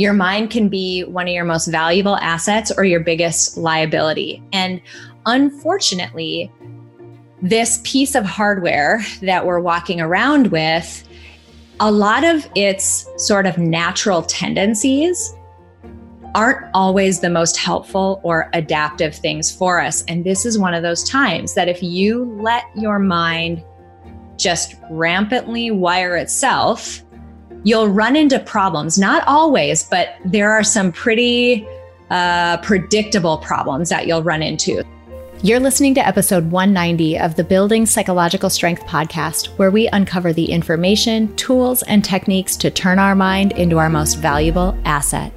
Your mind can be one of your most valuable assets or your biggest liability. And unfortunately, this piece of hardware that we're walking around with, a lot of its sort of natural tendencies aren't always the most helpful or adaptive things for us. And this is one of those times that if you let your mind just rampantly wire itself, you'll run into problems. Not always, but there are some pretty uh, predictable problems that you'll run into. You're listening to episode 190 of the Building Psychological Strength podcast, where we uncover the information, tools, and techniques to turn our mind into our most valuable asset.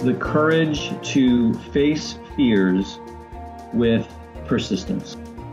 The courage to face fears with persistence.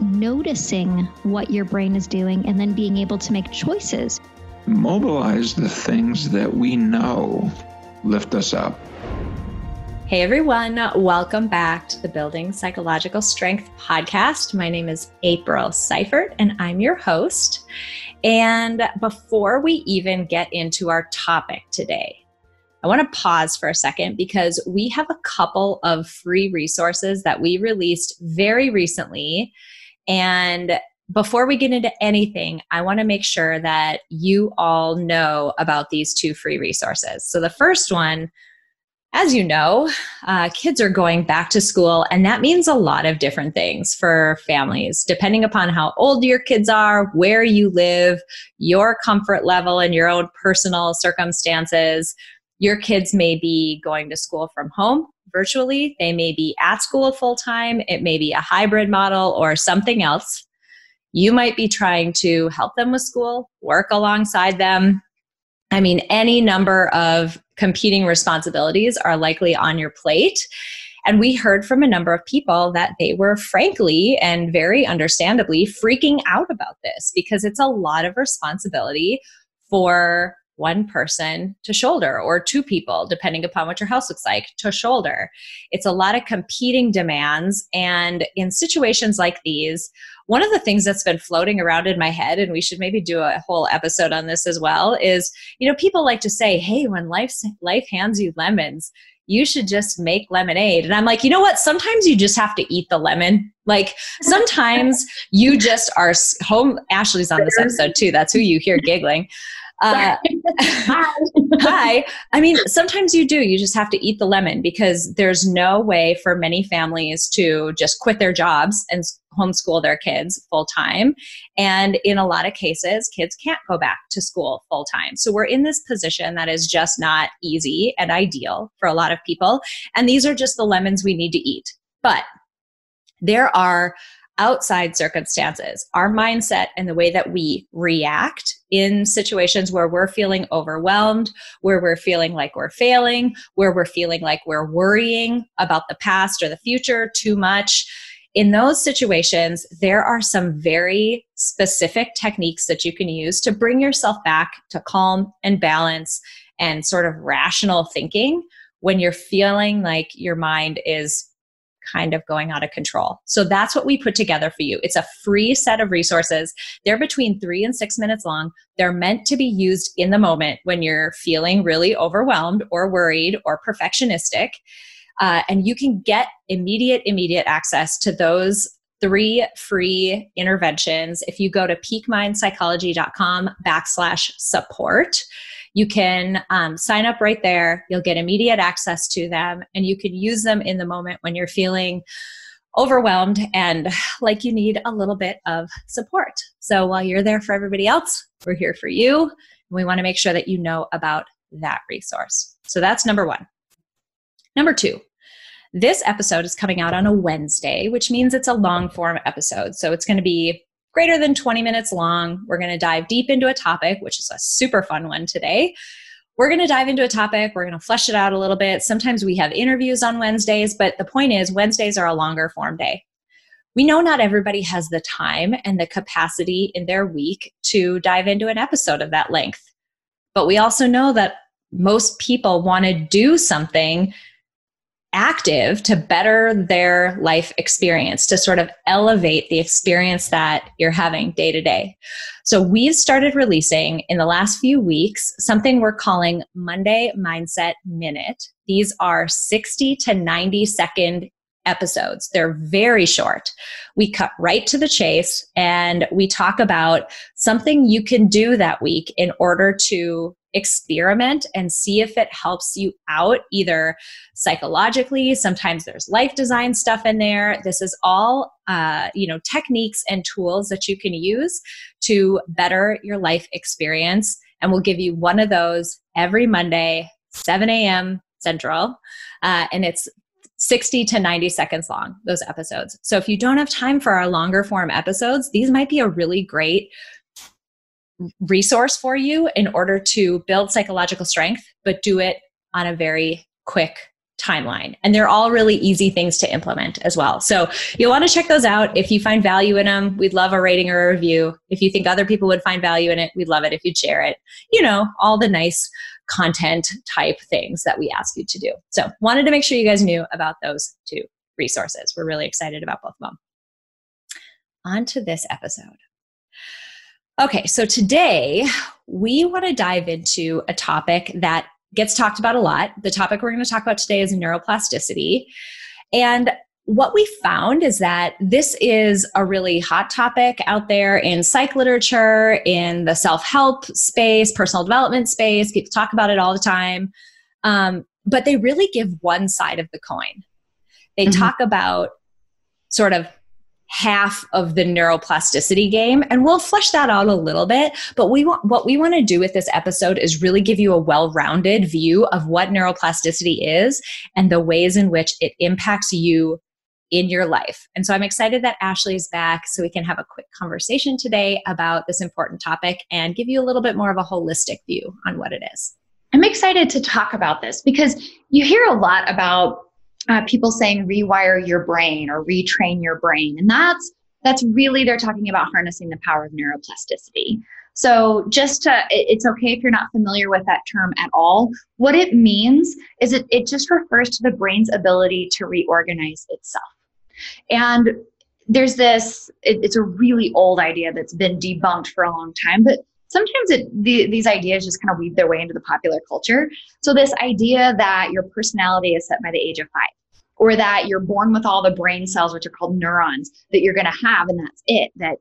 Noticing what your brain is doing and then being able to make choices. Mobilize the things that we know lift us up. Hey everyone, welcome back to the Building Psychological Strength podcast. My name is April Seifert and I'm your host. And before we even get into our topic today, I want to pause for a second because we have a couple of free resources that we released very recently. And before we get into anything, I want to make sure that you all know about these two free resources. So the first one, as you know, uh, kids are going back to school, and that means a lot of different things for families, depending upon how old your kids are, where you live, your comfort level, and your own personal circumstances. Your kids may be going to school from home virtually, they may be at school full time, it may be a hybrid model or something else. You might be trying to help them with school, work alongside them, I mean, any number of competing responsibilities are likely on your plate. And we heard from a number of people that they were frankly and very understandably freaking out about this because it's a lot of responsibility for one person to shoulder or two people, depending upon what your house looks like, to shoulder. It's a lot of competing demands. And in situations like these, one of the things that's been floating around in my head, and we should maybe do a whole episode on this as well, is you know, people like to say, hey, when life, life hands you lemons, you should just make lemonade. And I'm like, you know what? Sometimes you just have to eat the lemon. Like sometimes you just are home. Ashley's on this episode too. That's who you hear giggling. Uh, hi. hi. I mean, sometimes you do. You just have to eat the lemon because there's no way for many families to just quit their jobs and homeschool their kids full time. And in a lot of cases, kids can't go back to school full time. So we're in this position that is just not easy and ideal for a lot of people. And these are just the lemons we need to eat. But there are outside circumstances, our mindset and the way that we react in situations where we're feeling overwhelmed, where we're feeling like we're failing, where we're feeling like we're worrying about the past or the future too much. In those situations, there are some very specific techniques that you can use to bring yourself back to calm and balance and sort of rational thinking when you're feeling like your mind is kind of going out of control. So that's what we put together for you. It's a free set of resources. They're between three and six minutes long. They're meant to be used in the moment when you're feeling really overwhelmed or worried or perfectionistic. Uh, and you can get immediate, immediate access to those three free interventions if you go to peakmindpsychology.com backslash support you can um, sign up right there. You'll get immediate access to them, and you can use them in the moment when you're feeling overwhelmed and like you need a little bit of support. So while you're there for everybody else, we're here for you. And we want to make sure that you know about that resource. So that's number one. Number two, this episode is coming out on a Wednesday, which means it's a long form episode. So it's going to be greater than 20 minutes long. We're going to dive deep into a topic, which is a super fun one today. we're going to dive into a topic. We're going to flesh it out a little bit. Sometimes we have interviews on Wednesdays, but the point is, Wednesdays are a longer form day. We know not everybody has the time and the capacity in their week to dive into an episode of that length. But we also know that most people want to do something active to better their life experience, to sort of elevate the experience that you're having day to day. So we've started releasing in the last few weeks something we're calling Monday Mindset Minute. These are 60 to 90 second episodes. They're very short. We cut right to the chase and we talk about something you can do that week in order to experiment and see if it helps you out either psychologically sometimes there's life design stuff in there. This is all uh, you know techniques and tools that you can use to better your life experience. And we'll give you one of those every monday 7 a.m central. Uh, and it's 60 to 90 seconds long, those episodes. So if you don't have time for our longer form episodes, these might be a really great resource for you in order to build psychological strength, but do it on a very quick timeline. And they're all really easy things to implement as well. So you'll want to check those out. If you find value in them, we'd love a rating or a review. If you think other people would find value in it, we'd love it if you'd share it. You know, all the nice content type things that we ask you to do. So wanted to make sure you guys knew about those two resources. We're really excited about both of them. On to this episode. Okay, so today we want to dive into a topic that gets talked about a lot. The topic we're going to talk about today is neuroplasticity. And what we found is that this is a really hot topic out there in psych literature, in the self help space, personal development space. People talk about it all the time. Um, but they really give one side of the coin. They mm-hmm. talk about sort of half of the neuroplasticity game and we'll flesh that out a little bit but we want what we want to do with this episode is really give you a well-rounded view of what neuroplasticity is and the ways in which it impacts you in your life. And so I'm excited that Ashley is back so we can have a quick conversation today about this important topic and give you a little bit more of a holistic view on what it is. I'm excited to talk about this because you hear a lot about uh, people saying rewire your brain or retrain your brain. And that's that's really they're talking about harnessing the power of neuroplasticity. So just to it's okay if you're not familiar with that term at all. What it means is it, it just refers to the brain's ability to reorganize itself. And there's this it, it's a really old idea that's been debunked for a long time but sometimes it, the, these ideas just kind of weave their way into the popular culture. So, this idea that your personality is set by the age of five, or that you're born with all the brain cells, which are called neurons, that you're going to have, and that's it, that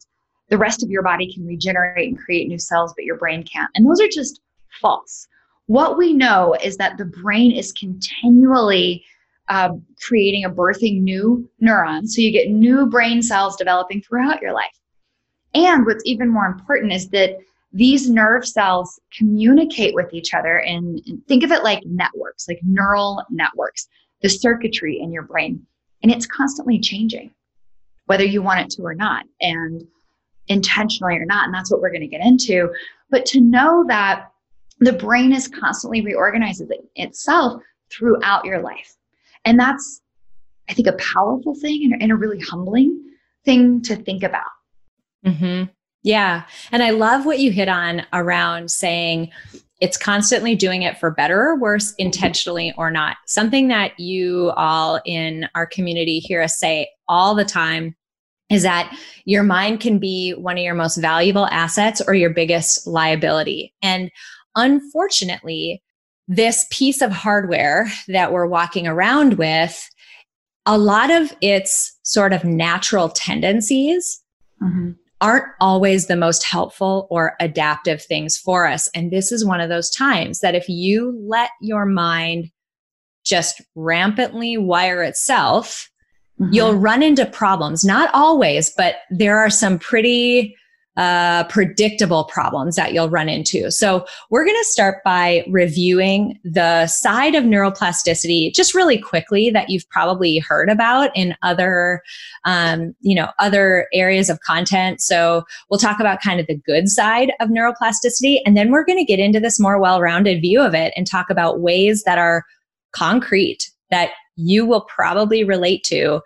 the rest of your body can regenerate and create new cells, but your brain can't. And those are just false. What we know is that the brain is continually uh, creating a birthing new neurons. So you get new brain cells developing throughout your life. And what's even more important is that these nerve cells communicate with each other and think of it like networks, like neural networks, the circuitry in your brain. And it's constantly changing, whether you want it to or not, and intentionally or not. And that's what we're going to get into. But to know that the brain is constantly reorganizing itself throughout your life. And that's, I think, a powerful thing and, a really humbling thing to think about. Mm-hmm. Yeah. And I love what you hit on around saying it's constantly doing it for better or worse, intentionally or not. Something that you all in our community hear us say all the time is that your mind can be one of your most valuable assets or your biggest liability. And unfortunately, this piece of hardware that we're walking around with, a lot of its sort of natural tendencies mm-hmm aren't always the most helpful or adaptive things for us. And this is one of those times that if you let your mind just rampantly wire itself, mm-hmm. you'll run into problems. Not always, but there are some pretty uh, predictable problems that you'll run into. So we're going to start by reviewing the side of neuroplasticity just really quickly that you've probably heard about in other, um, you know, other areas of content. So we'll talk about kind of the good side of neuroplasticity, and then we're going to get into this more well-rounded view of it and talk about ways that are concrete that you will probably relate to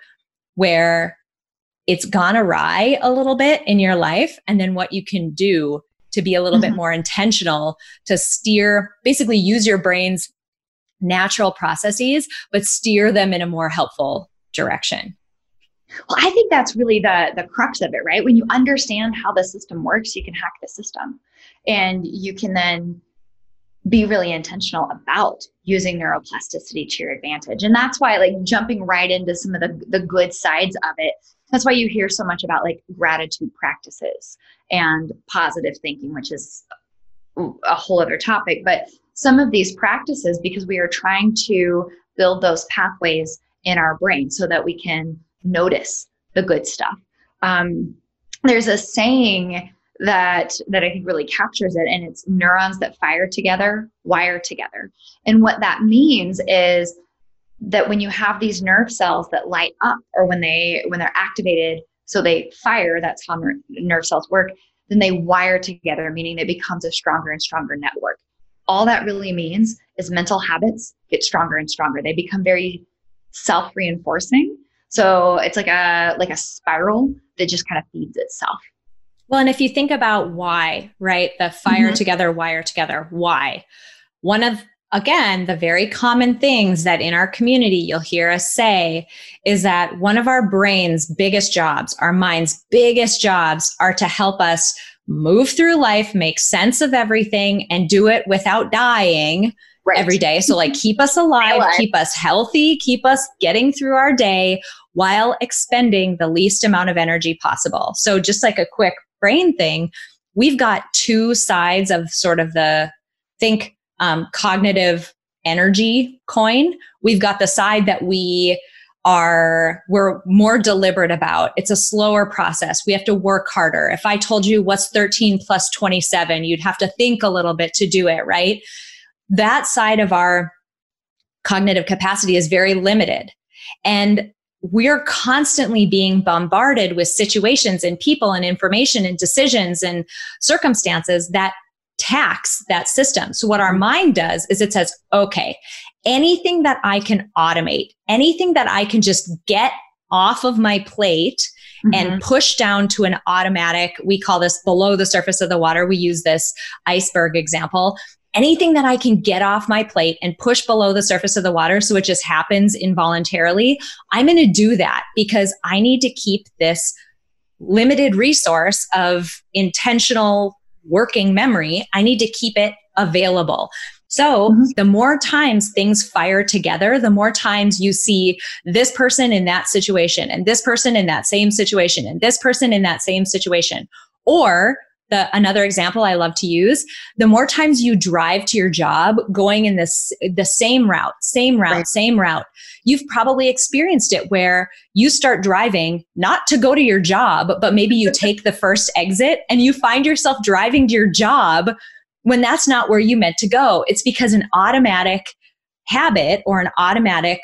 where it's gone awry a little bit in your life and then what you can do to be a little mm-hmm. bit more intentional to steer basically use your brain's natural processes but steer them in a more helpful direction. Well i think that's really the the crux of it right? When you understand how the system works you can hack the system and you can then be really intentional about using neuroplasticity to your advantage. And that's why like jumping right into some of the, the good sides of it that's why you hear so much about like gratitude practices and positive thinking which is a whole other topic but some of these practices because we are trying to build those pathways in our brain so that we can notice the good stuff um, there's a saying that that I think really captures it and it's neurons that fire together wire together. And what that means is that when you have these nerve cells that light up or when they when they're activated so they fire that's how ner- nerve cells work then they wire together meaning it becomes a stronger and stronger network. All that really means is mental habits get stronger and stronger. They become very self-reinforcing. So it's like a like a spiral that just kind of feeds itself. Well and if you think about why right the fire mm-hmm. together wire together why? One of again, the very common things that in our community you'll hear us say is that one of our brain's biggest jobs, our mind's biggest jobs, are to help us move through life, make sense of everything, and do it without dying. Right. Every day. So, like, keep us alive, keep us healthy, keep us getting through our day while expending the least amount of energy possible. So, just like a quick brain thing, we've got two sides of sort of the think um, cognitive energy coin. We've got the side that we are we're more deliberate about. It's a slower process. We have to work harder. If i told you what's 13 plus 27 you'd have to think a little bit to do it right? That side of our cognitive capacity is very limited. And we're constantly being bombarded with situations and people and information and decisions and circumstances that tax that system. So what our mind does is it says, okay, anything that I can automate, anything that I can just get off of my plate mm-hmm. and push down to an automatic, we call this below the surface of the water. We use this iceberg example. Anything that I can get off my plate and push below the surface of the water so it just happens involuntarily, I'm going to do that because I need to keep this limited resource of intentional working memory, I need to keep it available. So mm-hmm. the more times things fire together, the more times you see this person in that situation and this person in that same situation and this person in that same situation. Or the another example I love to use, the more times you drive to your job going in this the same route, same route, right. same route, you've probably experienced it where you start driving not to go to your job, but maybe you take the first exit and you find yourself driving to your job when that's not where you meant to go. It's because an automatic habit or an automatic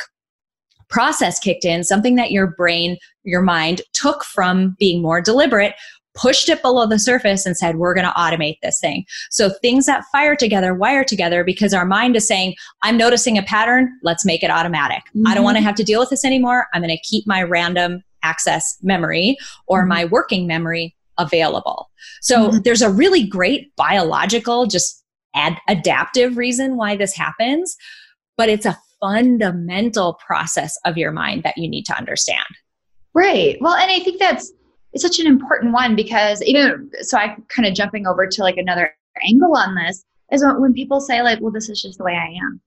process kicked in, something that your brain, your mind took from being more deliberate pushed it below the surface and said, we're going to automate this thing. So things that fire together, wire together because our mind is saying, I'm noticing a pattern, let's make it automatic. Mm-hmm. I don't want to mm-hmm. have to deal with this anymore. I'm going to keep my random access memory or mm-hmm. my working memory available. So mm-hmm. there's a really great biological, just ad- adaptive reason why this happens, but it's a fundamental process of your mind that you need to understand. Right. Well, and I think that's it's such an important one because even so i kind of jumping over to like another angle on this is when people say like well this is just the way i am.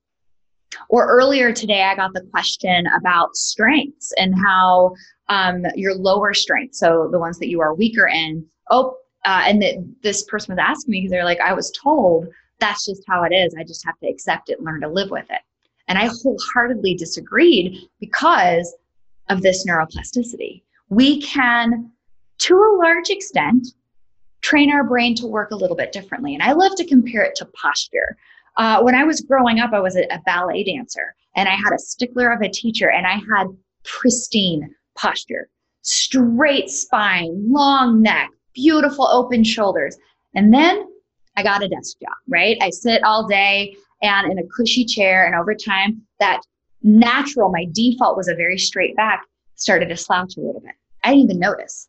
Or earlier today i got the question about strengths and how um, your lower strengths so the ones that you are weaker in oh uh, and that this person was asking me because they're like i was told that's just how it is. I just have to accept it learn to live with it. And i wholeheartedly disagreed because of this neuroplasticity. We can to a large extent, train our brain to work a little bit differently. And I love to compare it to posture. Uh, when I was growing up, I was a, a ballet dancer and I had a stickler of a teacher and I had pristine posture, straight spine, long neck, beautiful open shoulders. And then I got a desk job, right? I sit all day and in a cushy chair. And over time, that natural, my default was a very straight back, started to slouch a little bit. I didn't even notice.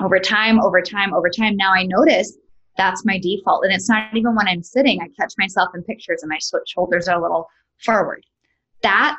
Over time, over time, over time, now I notice that's my default. And it's not even when I'm sitting, I catch myself in pictures and my shoulders are a little forward. That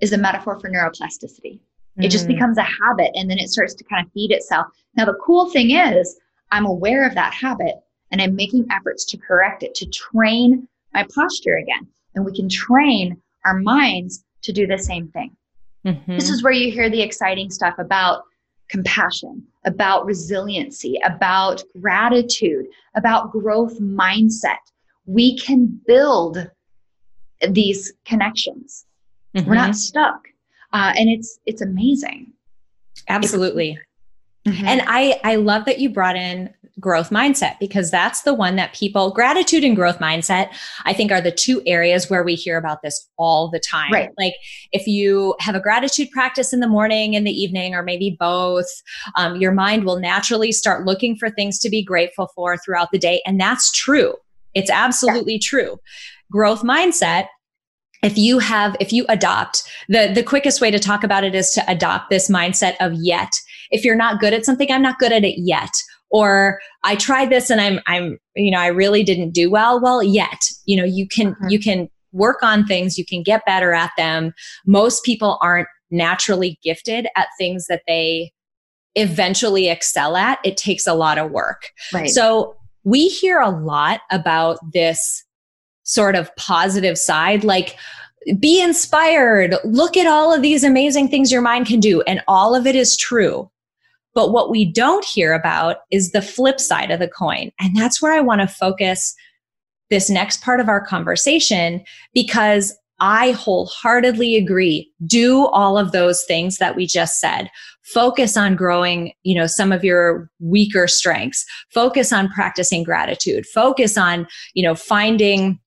is a metaphor for neuroplasticity. Mm-hmm. It just mm. becomes a habit and then it starts to kind of feed itself. Now, the cool thing is, I'm aware of that habit and I'm making efforts to correct it, to train my posture again. And we can train our minds to do the same thing. Mm-hmm. This is where you hear the exciting stuff about compassion, about resiliency, about gratitude, about growth mindset. We can build these connections. Mm-hmm. We're not mm-hmm. stuck. Uh, and it's it's amazing. Absolutely. Mm-hmm. And I I love that you brought in growth mindset because that's the one that people gratitude and growth mindset I think are the two areas where we hear about this all the time. Right. Like if you have a gratitude practice in the morning in the evening or maybe both, um, your mind will naturally start looking for things to be grateful for throughout the day, and that's true. It's absolutely yeah. true. Growth mindset if you have if you adopt the the quickest way to talk about it is to adopt this mindset of yet if you're not good at something i'm not good at it yet. Or i tried this and i'm i'm you know i really didn't do well. Well yet you know you can mm-hmm. you can work on things. You can get better at them. Most people aren't naturally gifted at things that they eventually excel at. It takes a lot of work. Right. so we hear a lot about this sort of positive side like be inspired. Look at all of these amazing things your mind can do and all of it is true but what we don't hear about is the flip side of the coin. And that's where I want to focus this next part of our conversation because I wholeheartedly agree. Do all of those things that we just said. Focus on growing, you know, some of your weaker strengths. Focus on practicing gratitude. Focus on, you know, finding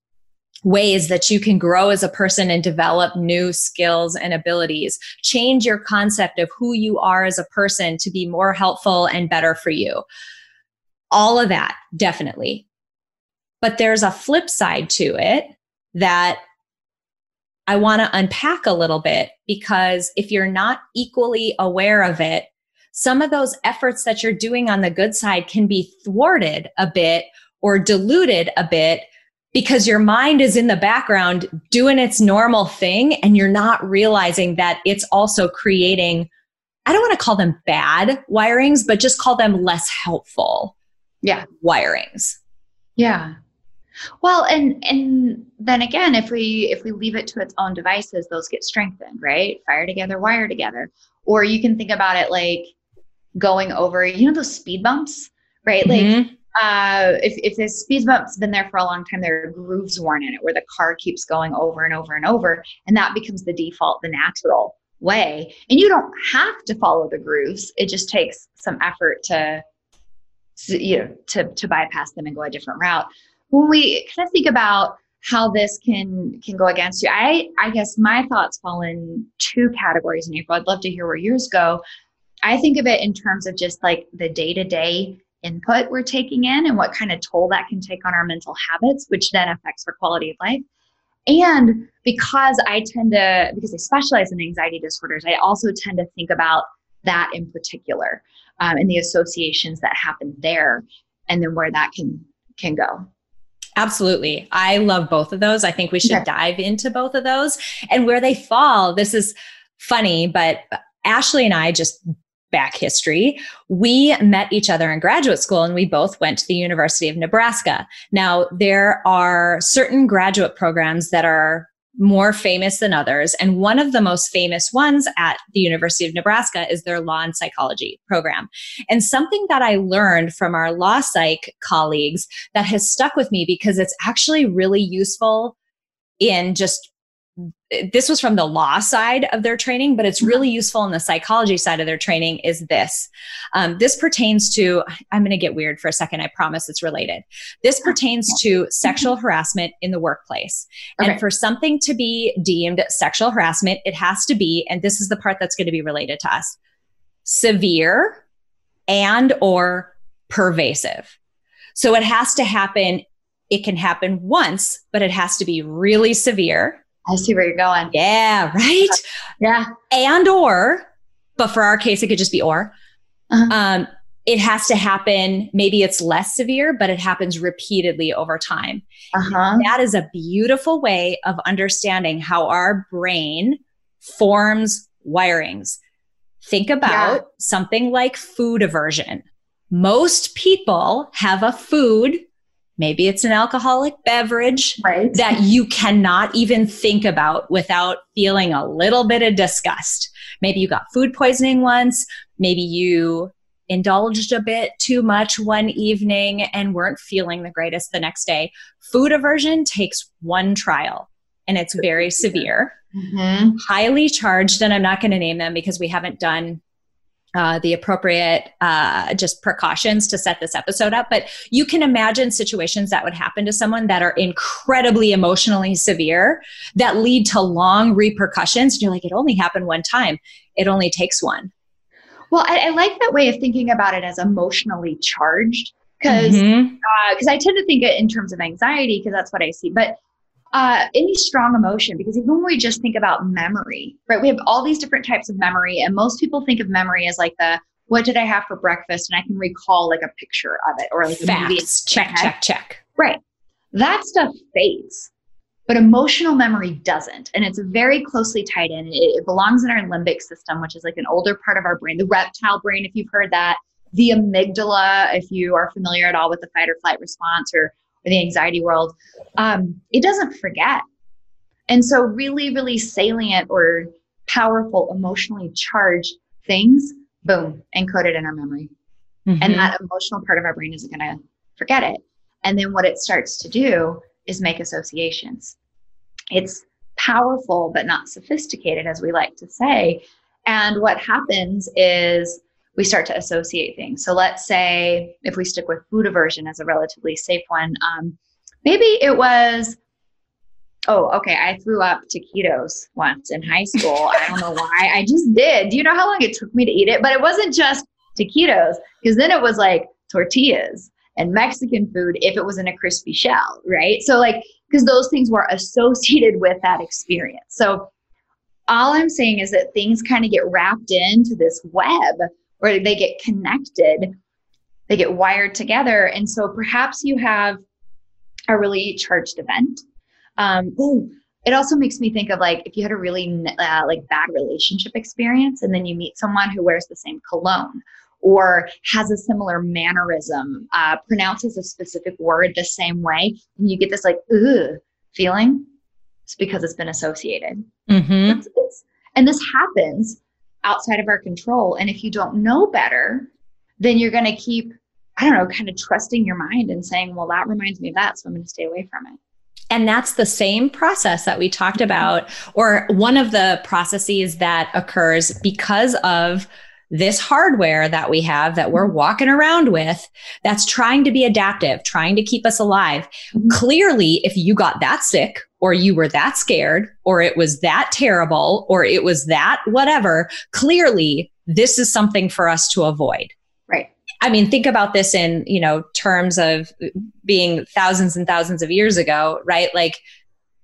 ways that you can grow as a person and develop new skills and abilities. Change your concept of who you are as a person to be more helpful and better for you. All of that, definitely. But there's a flip side to it that I want to unpack a little bit because if you're not equally aware of it, some of those efforts that you're doing on the good side can be thwarted a bit or diluted a bit because your mind is in the background doing its normal thing and you're not realizing that it's also creating I don't want to call them bad wirings, but just call them less helpful. Yeah. Wirings. Yeah. Well, and and then again, if we if we leave it to its own devices, those get strengthened, right? Fire together, wire together. Or you can think about it like going over, you know, those speed bumps, right? Mm-hmm. Like uh, if, if the speed bump's been there for a long time, there are grooves worn in it where the car keeps going over and over and over, and that becomes the default, the natural way. And you don't have to follow the grooves. It just takes some effort to, you know, to to bypass them and go a different route. When we kind of think about how this can can go against you, I I guess my thoughts fall in two categories in April. I'd love to hear where yours go. I think of it in terms of just like the day to day input we're taking in and what kind of toll that can take on our mental habits, which then affects our quality of life. And because I tend to, because I specialize in anxiety disorders, I also tend to think about that in particular um, and the associations that happen there and then where that can can go. Absolutely. I love both of those. I think we should okay. dive into both of those and where they fall. This is funny, but Ashley and I just back history, we met each other in graduate school and we both went to the University of Nebraska. Now, there are certain graduate programs that are more famous than others. And one of the most famous ones at the University of Nebraska is their law and psychology program. And something that I learned from our law psych colleagues that has stuck with me because it's actually really useful in just this was from the law side of their training, but it's really useful in the psychology side of their training. Is this? Um, this pertains to, I'm going to get weird for a second. I promise it's related. This pertains to sexual harassment in the workplace. Okay. And for something to be deemed sexual harassment, it has to be, and this is the part that's going to be related to us severe and or pervasive. So it has to happen. It can happen once, but it has to be really severe. I see where you're going. Yeah, right. Yeah. And or, but for our case, it could just be or. Uh-huh. Um, it has to happen. Maybe it's less severe, but it happens repeatedly over time. Uh-huh. That is a beautiful way of understanding how our brain forms wirings. Think about Yeah. something like food aversion. Most people have a food, maybe it's an alcoholic beverage, Right. that you cannot even think about without feeling a little bit of disgust. Maybe you got food poisoning once, maybe you indulged a bit too much one evening and weren't feeling the greatest the next day. Food aversion takes one trial and it's very severe, Mhm. highly charged, and I'm not going to name them because we haven't done uh, the appropriate uh, just precautions to set this episode up. But you can imagine situations that would happen to someone that are incredibly emotionally severe that lead to long repercussions. And you're like, it only happened one time. It only takes one. Well, I, I like that way of thinking about it as emotionally charged because because I tend to think it in terms of anxiety because that's what I see. But uh, any strong emotion, because even when we just think about memory, right? We have all these different types of memory, and most people think of memory as like the what did I have for breakfast, and I can recall like a picture of it or like a movie. Facts. Check, check, check. Right. That stuff fades, but emotional memory doesn't. And it's very closely tied in. It, it belongs in our limbic system, which is like an older part of our brain, the reptile brain, if you've heard that, the amygdala, if you are familiar at all with the fight or flight response or, or the anxiety world. Um, it doesn't forget. And so, really, really salient or powerful, emotionally charged things, boom, encoded in our memory and Mhm. that emotional part of our brain isn't going to forget it. And then what it starts to do is make associations. It's powerful, but not sophisticated, as we like to say. And what happens is we start to associate things. So let's say if we stick with food aversion as a relatively safe one, um, maybe it was. Oh, okay. I threw up taquitos once in high school. I don't know why. I just did. Do you know how long it took me to eat it? But it wasn't just taquitos because then it was like tortillas and Mexican food if it was in a crispy shell, right? So, like, because those things were associated with that experience. So, all I'm saying is that things kind of get wrapped into this web or they get connected, they get wired together. And so, perhaps you have a really charged event. Um, ooh, it also makes me think of like if you had a really uh, like bad relationship experience and then you meet someone who wears the same cologne or has a similar mannerism, uh, pronounces a specific word the same way, and you get this like ugh feeling. It's because it's been associated. Mhm. It's- it's- and this happens outside of our control. And if you don't know better, then you're going to keep, I don't know, kind of trusting your mind and saying, well, that reminds me of that. So I'm going to stay away from it. And that's the same process that we talked about, or one of the processes that occurs because of this hardware that we have that we're walking around with that's trying to be adaptive, trying to keep us alive. Mhm. Clearly, if you got that sick, or you were that scared, or it was that terrible, or it was that whatever, clearly this is something for us to avoid. Right. I mean, think about this in, you know, terms of being thousands and thousands of years ago, right? Like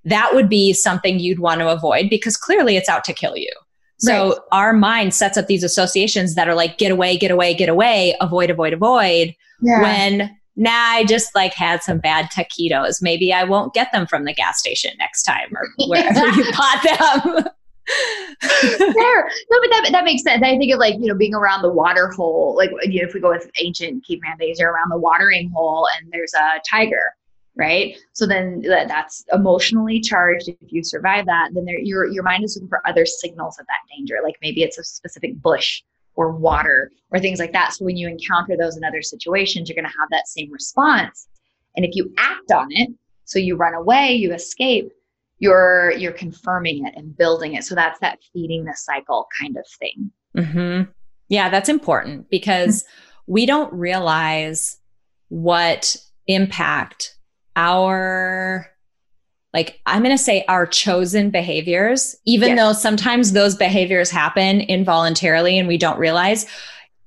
that would be something you'd want to avoid because clearly it's out to kill you. So Right. our mind sets up these associations that are like get away, get away, get away, avoid, avoid, avoid. Yeah. When nah, I just like had some bad taquitos. Maybe I won't get them from the gas station next time or wherever you bought them. Fair. No, but that, that makes sense. I think of like, you know, being around the water hole, like you know, if we go with ancient caveman days, you're around the watering hole and there's a tiger, right? So then that, that's emotionally charged. If you survive that, then there, your, your mind is looking for other signals of that danger. Like maybe it's a specific bush or water or things like that. So when you encounter those in other situations, you're going to have that same response. And if you act on it, so you run away, you escape, you're you're confirming it and building it so that's that feeding the cycle kind of thing mm-hmm. yeah that's important because we don't realize what impact our like i'm going to say our chosen behaviors even yes. though sometimes those behaviors happen involuntarily and we don't realize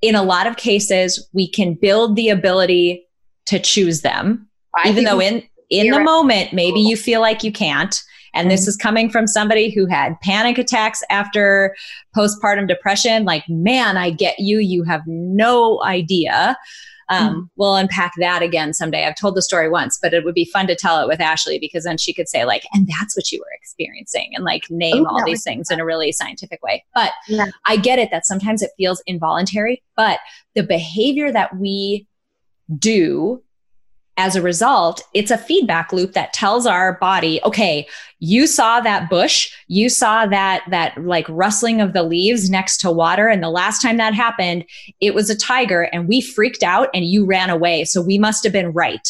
in a lot of cases we can build the ability to choose them. I even though in in the moment maybe you feel like you can't. And this mm-hmm. is coming from somebody who had panic attacks after postpartum depression. Like man i get you. You have no idea um, mm We'll unpack that again someday. I've told the story once, but it would be fun to tell it with Ashley because then she could say, like, and that's what you were experiencing and like name oh, all these things in a really scientific way. But yeah. I get it that sometimes it feels involuntary, but the behavior that we do as a result, it's a feedback loop that tells our body, okay, you saw that bush, you saw that that like rustling of the leaves next to water and the last time that happened, it was a tiger and we freaked out and you ran away. So we must have been right.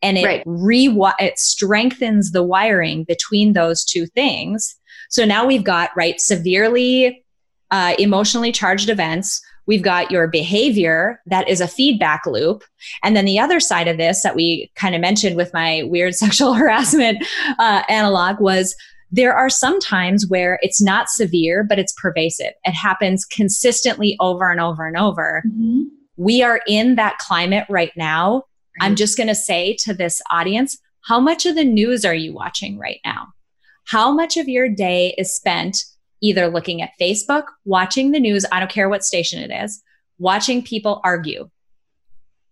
And it right. re it strengthens the wiring between those two things. So now we've got right severely uh, emotionally charged events We've got your behavior that is a feedback loop. And then the other side of this that we kind of mentioned with my weird sexual harassment uh, analog was there are some times where it's not severe, but it's pervasive. It happens consistently over and over and over. Mm-hmm. We are in that climate right now. I'm just going to say to this audience, how much of the news are you watching right now? How much of your day is spent either looking at Facebook, watching the news, I don't care what station it is, watching people argue.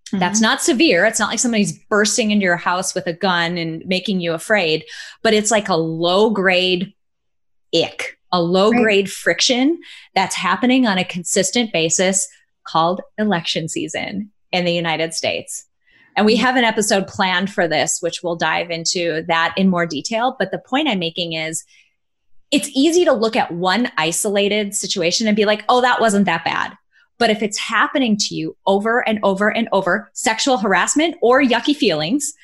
Mm-hmm. That's not severe. It's not like somebody's bursting into your house with a gun and making you afraid, but it's like a low grade ick, a low right. grade friction that's happening on a consistent basis called election season in the United States. And we mm-hmm. have an episode planned for this, which we'll dive into that in more detail. But the point I'm making is it's easy to look at one isolated situation and be like, oh, that wasn't that bad. But if it's happening to you over and over and over, sexual harassment or yucky feelings,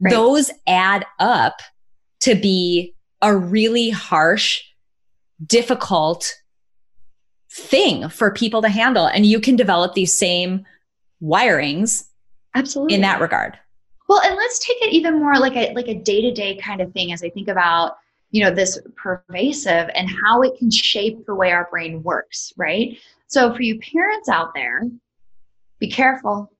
right. those add up to be a really harsh, difficult thing for people to handle. And you can develop these same wirings absolutely in that regard. Well, and let's take it even more like a like a day-to-day kind of thing as I think about you know this pervasive and how it can shape the way our brain works right? So for you parents out there be careful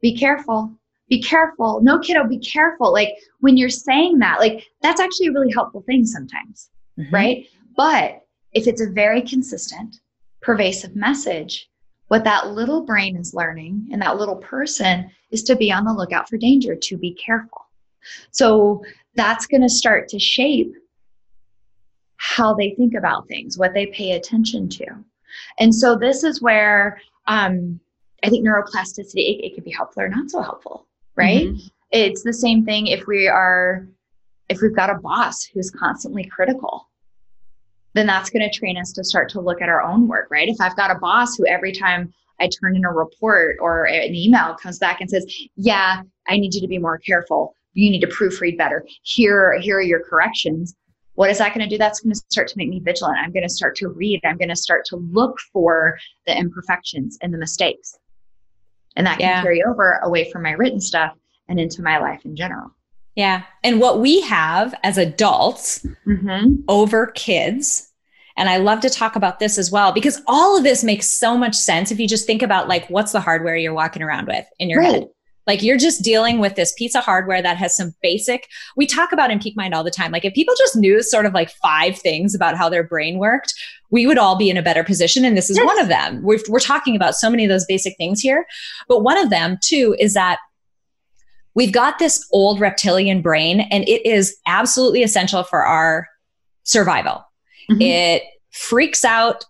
be careful be careful. No kiddo be careful. Like when you're saying that like that's actually a really helpful thing sometimes mm-hmm. right? But if it's a very consistent pervasive message what that little brain is learning and that little person is to be on the lookout for danger to be careful. So that's going to start to shape how they think about things, what they pay attention to. And so this is where um, I think neuroplasticity, it, it can be helpful or not so helpful, right? Mm-hmm. It's the same thing if we are, if we've got a boss who's constantly critical, then that's going to train us to start to look at our own work, right? If I've got a boss who every time I turn in a report or an email comes back and says, yeah, I need you to be more careful. You need to proofread better. Here, here are your corrections what is that going to do? That's going to start to make me vigilant. I'm going to start to read. I'm going to start to look for the imperfections and the mistakes. And that can yeah. carry over away from my written stuff and into my life in general. Yeah. And what we have as adults mm-hmm. over kids, and I love to talk about this as well because all of this makes so much sense if you just think about like what's the hardware you're walking around with in your right. head. Like you're just dealing with this piece of hardware that has some basic, we talk about in Peak Mind all the time. Like if people just knew sort of like five things about how their brain worked, we would all be in a better position. And this is yes. one of them. We're, we're talking about so many of those basic things here. But one of them too is that we've got this old reptilian brain and it is absolutely essential for our survival. Mm-hmm. It freaks out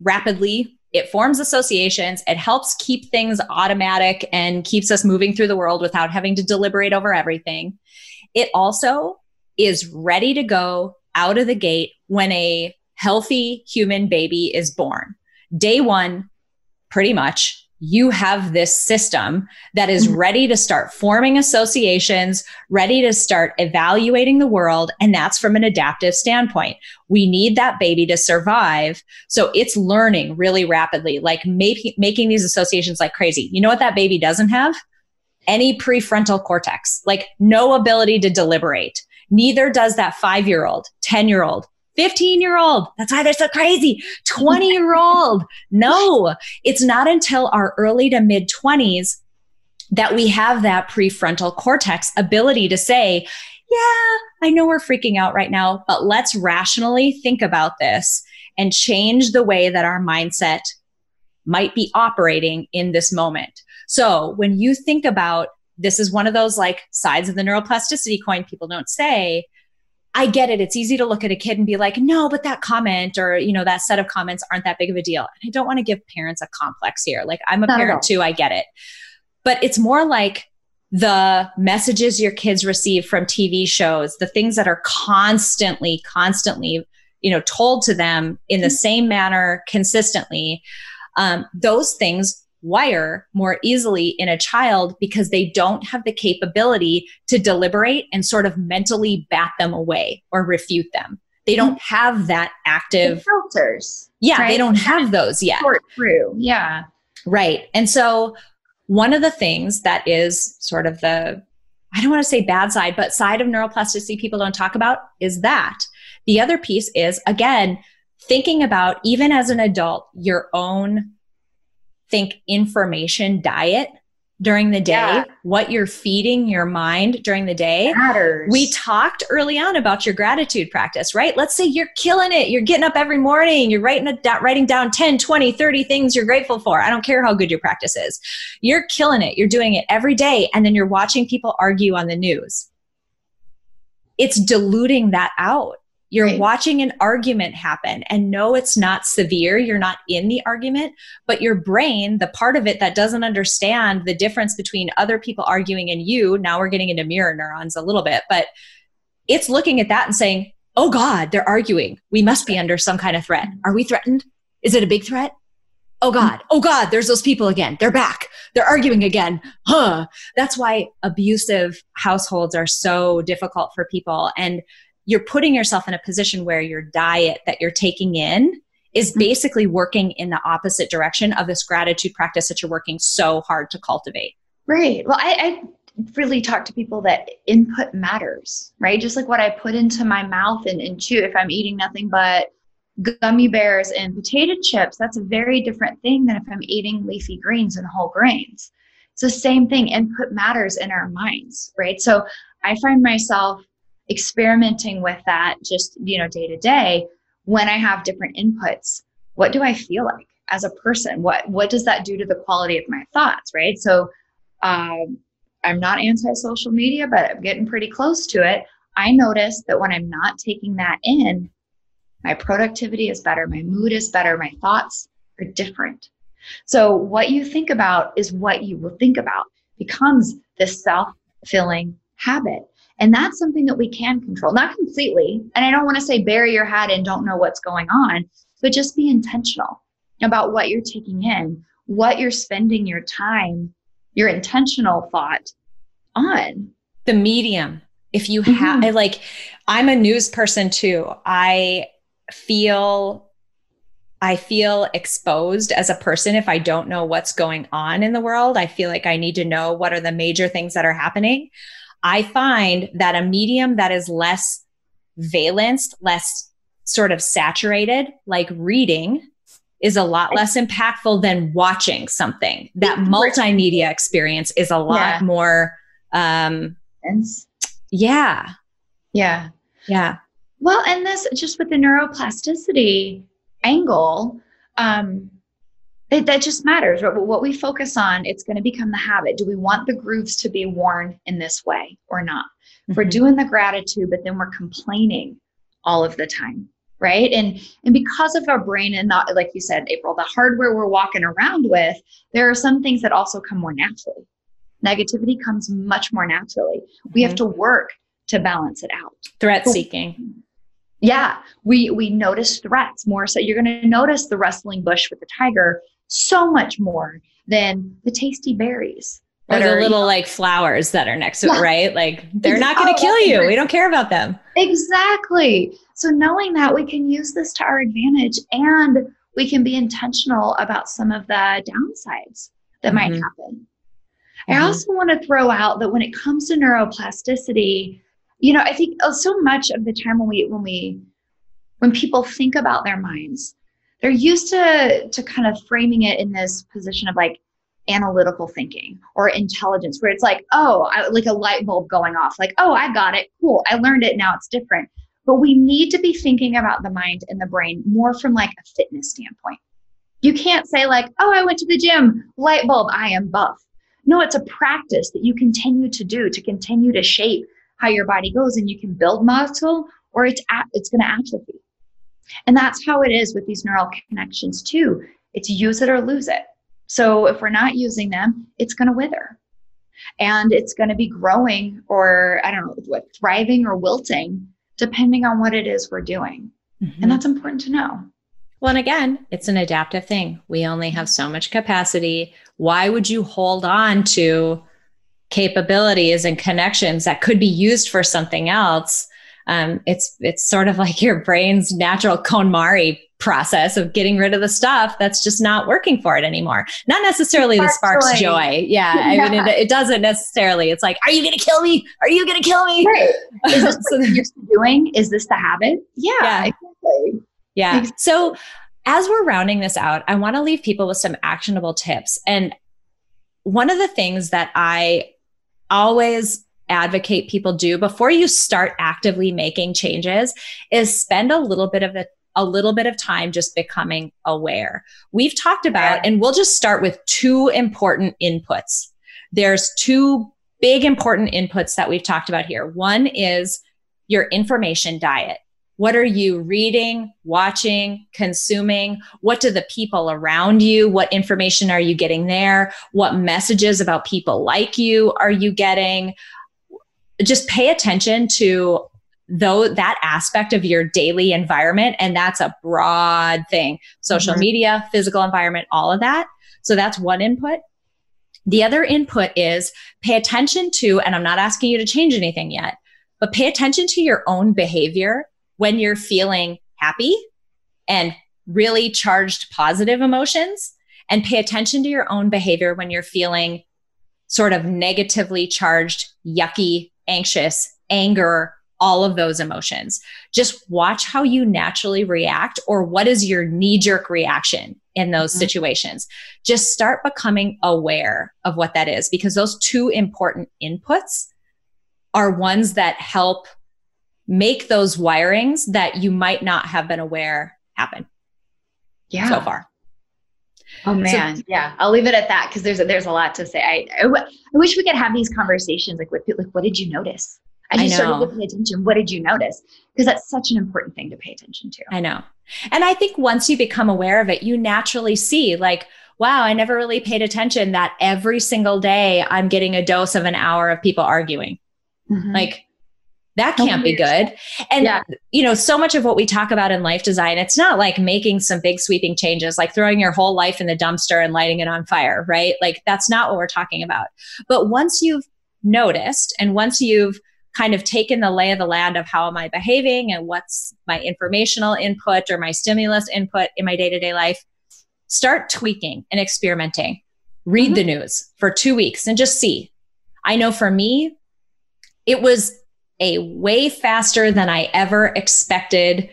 rapidly it forms associations. It helps keep things automatic and keeps us moving through the world without having to deliberate over everything. It also is ready to go out of the gate when a healthy human baby is born. Day one pretty much you have this system that is mm-hmm. ready to start forming associations, ready to start evaluating the world. And that's from an adaptive standpoint. We need that baby to survive. So it's learning really rapidly, like make, making these associations like crazy. You know what that baby doesn't have? Any prefrontal cortex, like no ability to deliberate. Neither does that five year old, 10 year old, 15 year old. That's why they're so crazy. 20 year old. No, it's not until our early to mid 20s that we have that prefrontal cortex ability to say, yeah, I know we're freaking out right now, but let's rationally think about this and change the way that our mindset might be operating in this moment. So when you think about this is one of those like sides of the neuroplasticity coin people don't say I get it. It's easy to look at a kid and be like, no, but that comment or, you know, that set of comments aren't that big of a deal. And I don't want to give parents a complex here. Like, I'm a Not parent too, I get it. But it's more like the messages your kids receive from TV shows, the things that are constantly, constantly, you know, told to them in the mm-hmm. same manner consistently. Um, those things wire more easily in a child because they don't have the capability to deliberate and sort of mentally bat them away or refute them. They don't mm-hmm. have that active the filters. Yeah, right? they don't have those yet. Sort through. Yeah. Right. And so one of the things that is sort of the I don't want to say bad side, but side of neuroplasticity people don't talk about is that. The other piece is again, thinking about even as an adult, your own think information diet during the day, yeah. what you're feeding your mind during the day matters. We talked early on about your gratitude practice, right? Let's say you're killing it. You're getting up every morning, you're writing, a, writing down 10, 20, 30 things you're grateful for. I don't care how good your practice is. You're killing it. You're doing it every day. And then you're watching people argue on the news. It's diluting that out. You're right. watching an argument happen and no, it's not severe. You're not in the argument, but your brain, the part of it that doesn't understand the difference between other people arguing and you, now we're getting into mirror neurons a little bit, but it's looking at that and saying, oh God, they're arguing. We must be under some kind of threat. Are we threatened? Is it a big threat? Oh God, mm-hmm. oh God, there's those people again. They're back. They're arguing again. Huh. That's why abusive households are so difficult for people. And you're putting yourself in a position where your diet that you're taking in is mm-hmm. basically working in the opposite direction of this gratitude practice that you're working so hard to cultivate. Right. Well, I, I really talk to people that input matters, right? Just like what I put into my mouth and, and chew, if I'm eating nothing but gummy bears and potato chips, that's a very different thing than if I'm eating leafy greens and whole grains. It's the same thing. Input matters in our minds, right? So I find myself experimenting with that just you know day to day when i have different inputs what do i feel like as a person? What what does that do to the quality of my thoughts right? So um, i'm not anti-social media but i'm getting pretty close to it. I notice that when i'm not taking that in my productivity is better my mood is better my thoughts are different. So what you think about is what you will think about becomes this self-filling habit and that's something that we can control, not completely. And I don't want to say bury your head and don't know what's going on, but just be intentional about what you're taking in, what you're spending your time, your intentional thought on. The medium. If you have, mm-hmm. like, I'm a news person too. I feel I feel exposed as a person if I don't know what's going on in the world. I feel like I need to know what are the major things that are happening. I find that a medium that is less valenced, less sort of saturated, like reading, is a lot less impactful than watching something. That multimedia experience is a lot yeah. more um yeah. Yeah. Yeah. Well, and this just with the neuroplasticity angle, um, it, that just matters. What we focus on, it's going to become the habit. Do we want the grooves to be worn in this way or not? Mm-hmm. We're doing the gratitude, but then we're complaining all of the time, right? And and because of our brain and not like you said, April, the hardware we're walking around with, there are some things that also come more naturally. Negativity comes much more naturally. Mm-hmm. We have mm-hmm. to work to balance it out. Threat seeking. Yeah, we we notice threats more. So you're going to notice the wrestling bush with the tiger so much more than the tasty berries. Or that the are, little you know- like flowers that are next to it, right? Like they're not going oh, to kill you. We don't care about them. Exactly. So knowing that we can use this to our advantage and we can be intentional about some of the downsides that might Mhm. happen. I Mhm. also want to throw out that when it comes to neuroplasticity, you know, I think uh, so much of the time when we when we when people think about their minds, they're used to to kind of framing it in this position of like analytical thinking or intelligence where it's like oh I, like a light bulb going off like oh i got it cool i learned it now it's different. But we need to be thinking about the mind and the brain more from like a fitness standpoint. You can't say like oh i went to the gym light bulb i am buff. No it's a practice that you continue to do to continue to shape how your body goes and you can build muscle or it's at, it's going to atrophy and that's how it is with these neural connections too it's use it or lose it so if we're not using them, it's going to wither and it's going to be growing or I don't know what thriving or wilting depending on what it is we're doing. Mhm. And that's important to know. Well, and again, it's an adaptive thing. We only have so much capacity. Why would you hold on to capabilities and connections that could be used for something else? Um, it's it's sort of like your brain's natural KonMari process of getting rid of the stuff that's just not working for it anymore. Not necessarily the Sparks sparks joy. joy. Yeah, I mean, it, it doesn't necessarily. It's like, are you going to kill me? Are you going to kill me? Right. Is this So- what you're doing? Is this the habit? Yeah, Yeah. exactly. Yeah. Exactly. So as we're rounding this out, I want to leave people with some actionable tips. And one of the things that I always advocate people do before you start actively making changes is spend a little bit of the a little bit of time just becoming aware. We've talked about, and we'll just start with two important inputs. There's two big important inputs that we've talked about here. One is your information diet. What are you reading, watching, consuming? What do the people around you? What information are you getting there? What messages about people like you are you getting? Just pay attention to though that aspect of your daily environment and that's a broad thing. Social Mhm. media, physical environment, all of that. So that's one input. The other input is pay attention to and I'm not asking you to change anything yet, but pay attention to your own behavior when you're feeling happy and really charged positive emotions and pay attention to your own behavior when you're feeling sort of negatively charged, yucky, anxious, anger, all of those emotions. Just watch how you naturally react or what is your knee jerk reaction in those Mhm. situations. Just start becoming aware of what that is because those two important inputs are ones that help make those wirings that you might not have been aware happen Yeah. so far. Oh man, yeah. I'll leave it at that because there's a, there's a lot to say. I, I, w- I wish we could have these conversations like with people, like what did you notice? I I just started know. to pay attention. What did you notice? Because that's such an important thing to pay attention to. I know. And I think once you become aware of it, you naturally see, like, wow, I never really paid attention that every single day I'm getting a dose of an hour of people arguing. Mhm. Like, that Oh, can't be good. And, Yeah. you know, so much of what we talk about in life design, it's not like making some big sweeping changes, like throwing your whole life in the dumpster and lighting it on fire, right? Like, that's not what we're talking about. But once you've noticed and once you've kind of taken the lay of the land of how am I behaving and what's my informational input or my stimulus input in my day to day life, start tweaking and experimenting. Read Mhm. the news for two weeks and just see. I know for me, it was a way faster than I ever expected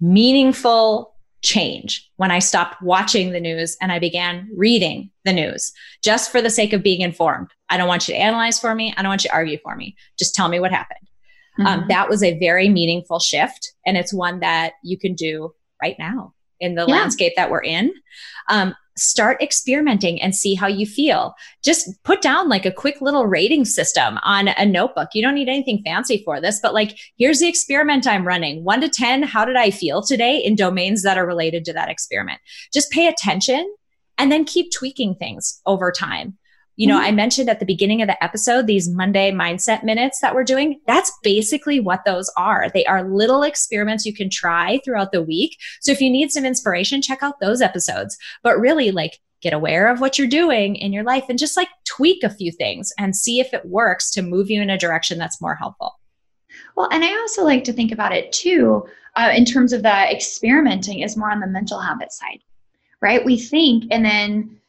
meaningful change when I stopped watching the news and I began reading the news just for the sake of being informed. I don't want you to analyze for me. I don't want you to argue for me. Just tell me what happened. Um, Mhm. that was a very meaningful shift. And it's one that you can do right now in the Yeah. landscape that we're in. Um, start experimenting and see how you feel. Just put down like a quick little rating system on a notebook. You don't need anything fancy for this, but like, here's the experiment I'm running one to 10. How did I feel today in domains that are related to that experiment? Just pay attention and then keep tweaking things over time. You know, Mhm. I mentioned at the beginning of the episode these Monday mindset minutes that we're doing. That's basically what those are. They are little experiments you can try throughout the week. So if you need some inspiration, check out those episodes. But really, like, get aware of what you're doing in your life and just like tweak a few things and see if it works to move you in a direction that's more helpful. Well, and I also like to think about it too, uh, in terms of the experimenting, is more on the mental habit side, right? We think and then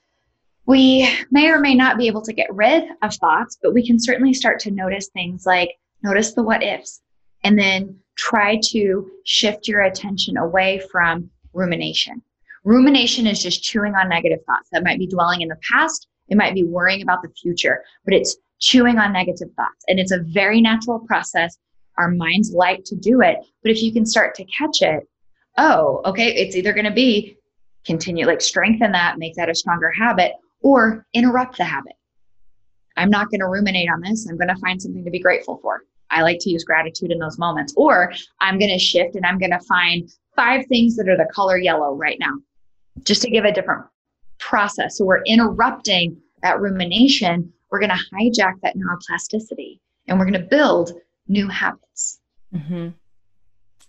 we may or may not be able to get rid of thoughts, but we can certainly start to notice things like notice the what ifs and then try to shift your attention away from rumination. Rumination is just chewing on negative thoughts that might be dwelling in the past, it might be worrying about the future, but it's chewing on negative thoughts. And it's a very natural process. Our minds like to do it. But if you can start to catch it, oh, okay, it's either going to be continue, like strengthen that, make that a stronger habit, or interrupt the habit. I'm not going to ruminate on this. I'm going to find something to be grateful for. I like to use gratitude in those moments. Or I'm going to shift and I'm going to find five things that are the color yellow right now, just to give a different process. So we're interrupting that rumination. We're going to hijack that neuroplasticity and we're going to build new habits. Mm-hmm.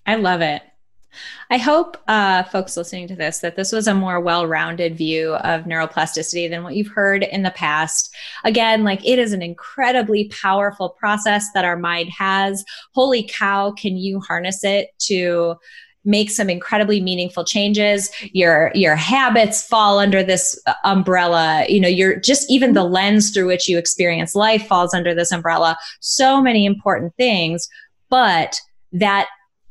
I love it. I hope uh, folks listening to this that this was a more well rounded view of neuroplasticity than what you've heard in the past. Again, like it is an incredibly powerful process that our mind has. Holy cow, can you harness it to make some incredibly meaningful changes your your habits fall under this uh, umbrella you know you're just even the lens through which you experience life falls under this umbrella so many important things but that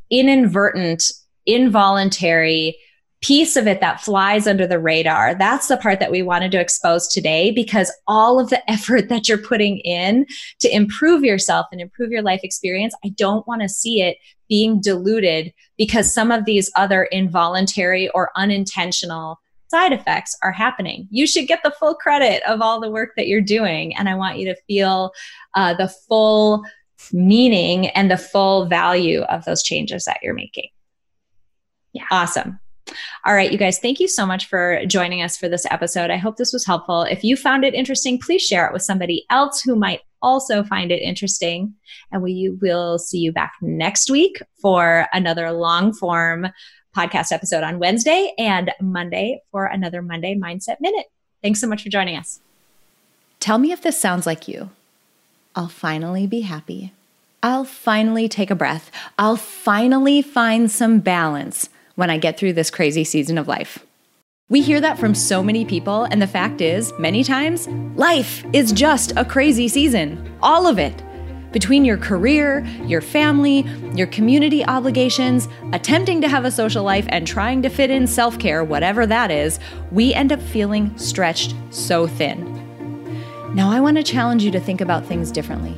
inadvertent involuntary piece of it that flies under the radar. That's the part that we wanted to expose today because all of the effort that you're putting in to improve yourself and improve your life experience, I don't want to see it being diluted because some of these other involuntary or unintentional side effects are happening. You should get the full credit of all the work that you're doing. And I want you to feel uh, the full meaning and the full value of those changes that you're making. Yeah. Awesome. All right, you guys, thank you so much for joining us for this episode. I hope this was helpful. If you found it interesting, please share it with somebody else who might also find it interesting. And we will see you back next week for another long form podcast episode on Wednesday and Monday for another Monday Mindset Minute. Thanks so much for joining us. Tell me if this sounds like you. I'll finally be happy. I'll finally take a breath. I'll finally find some balance when I get through this crazy season of life. We hear that from so many people, and the fact is, many times, life is just a crazy season. All of it. Between your career, your family, your community obligations, attempting to have a social life, and trying to fit in self care, whatever that is, we end up feeling stretched so thin. Now, I want to challenge you to think about things differently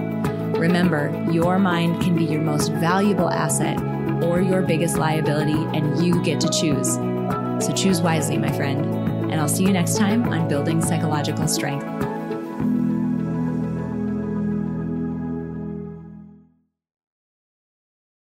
Remember, your mind can be your most valuable asset or your biggest liability, and you get to choose. So choose wisely, my friend. And I'll see you next time on Building Psychological Strength.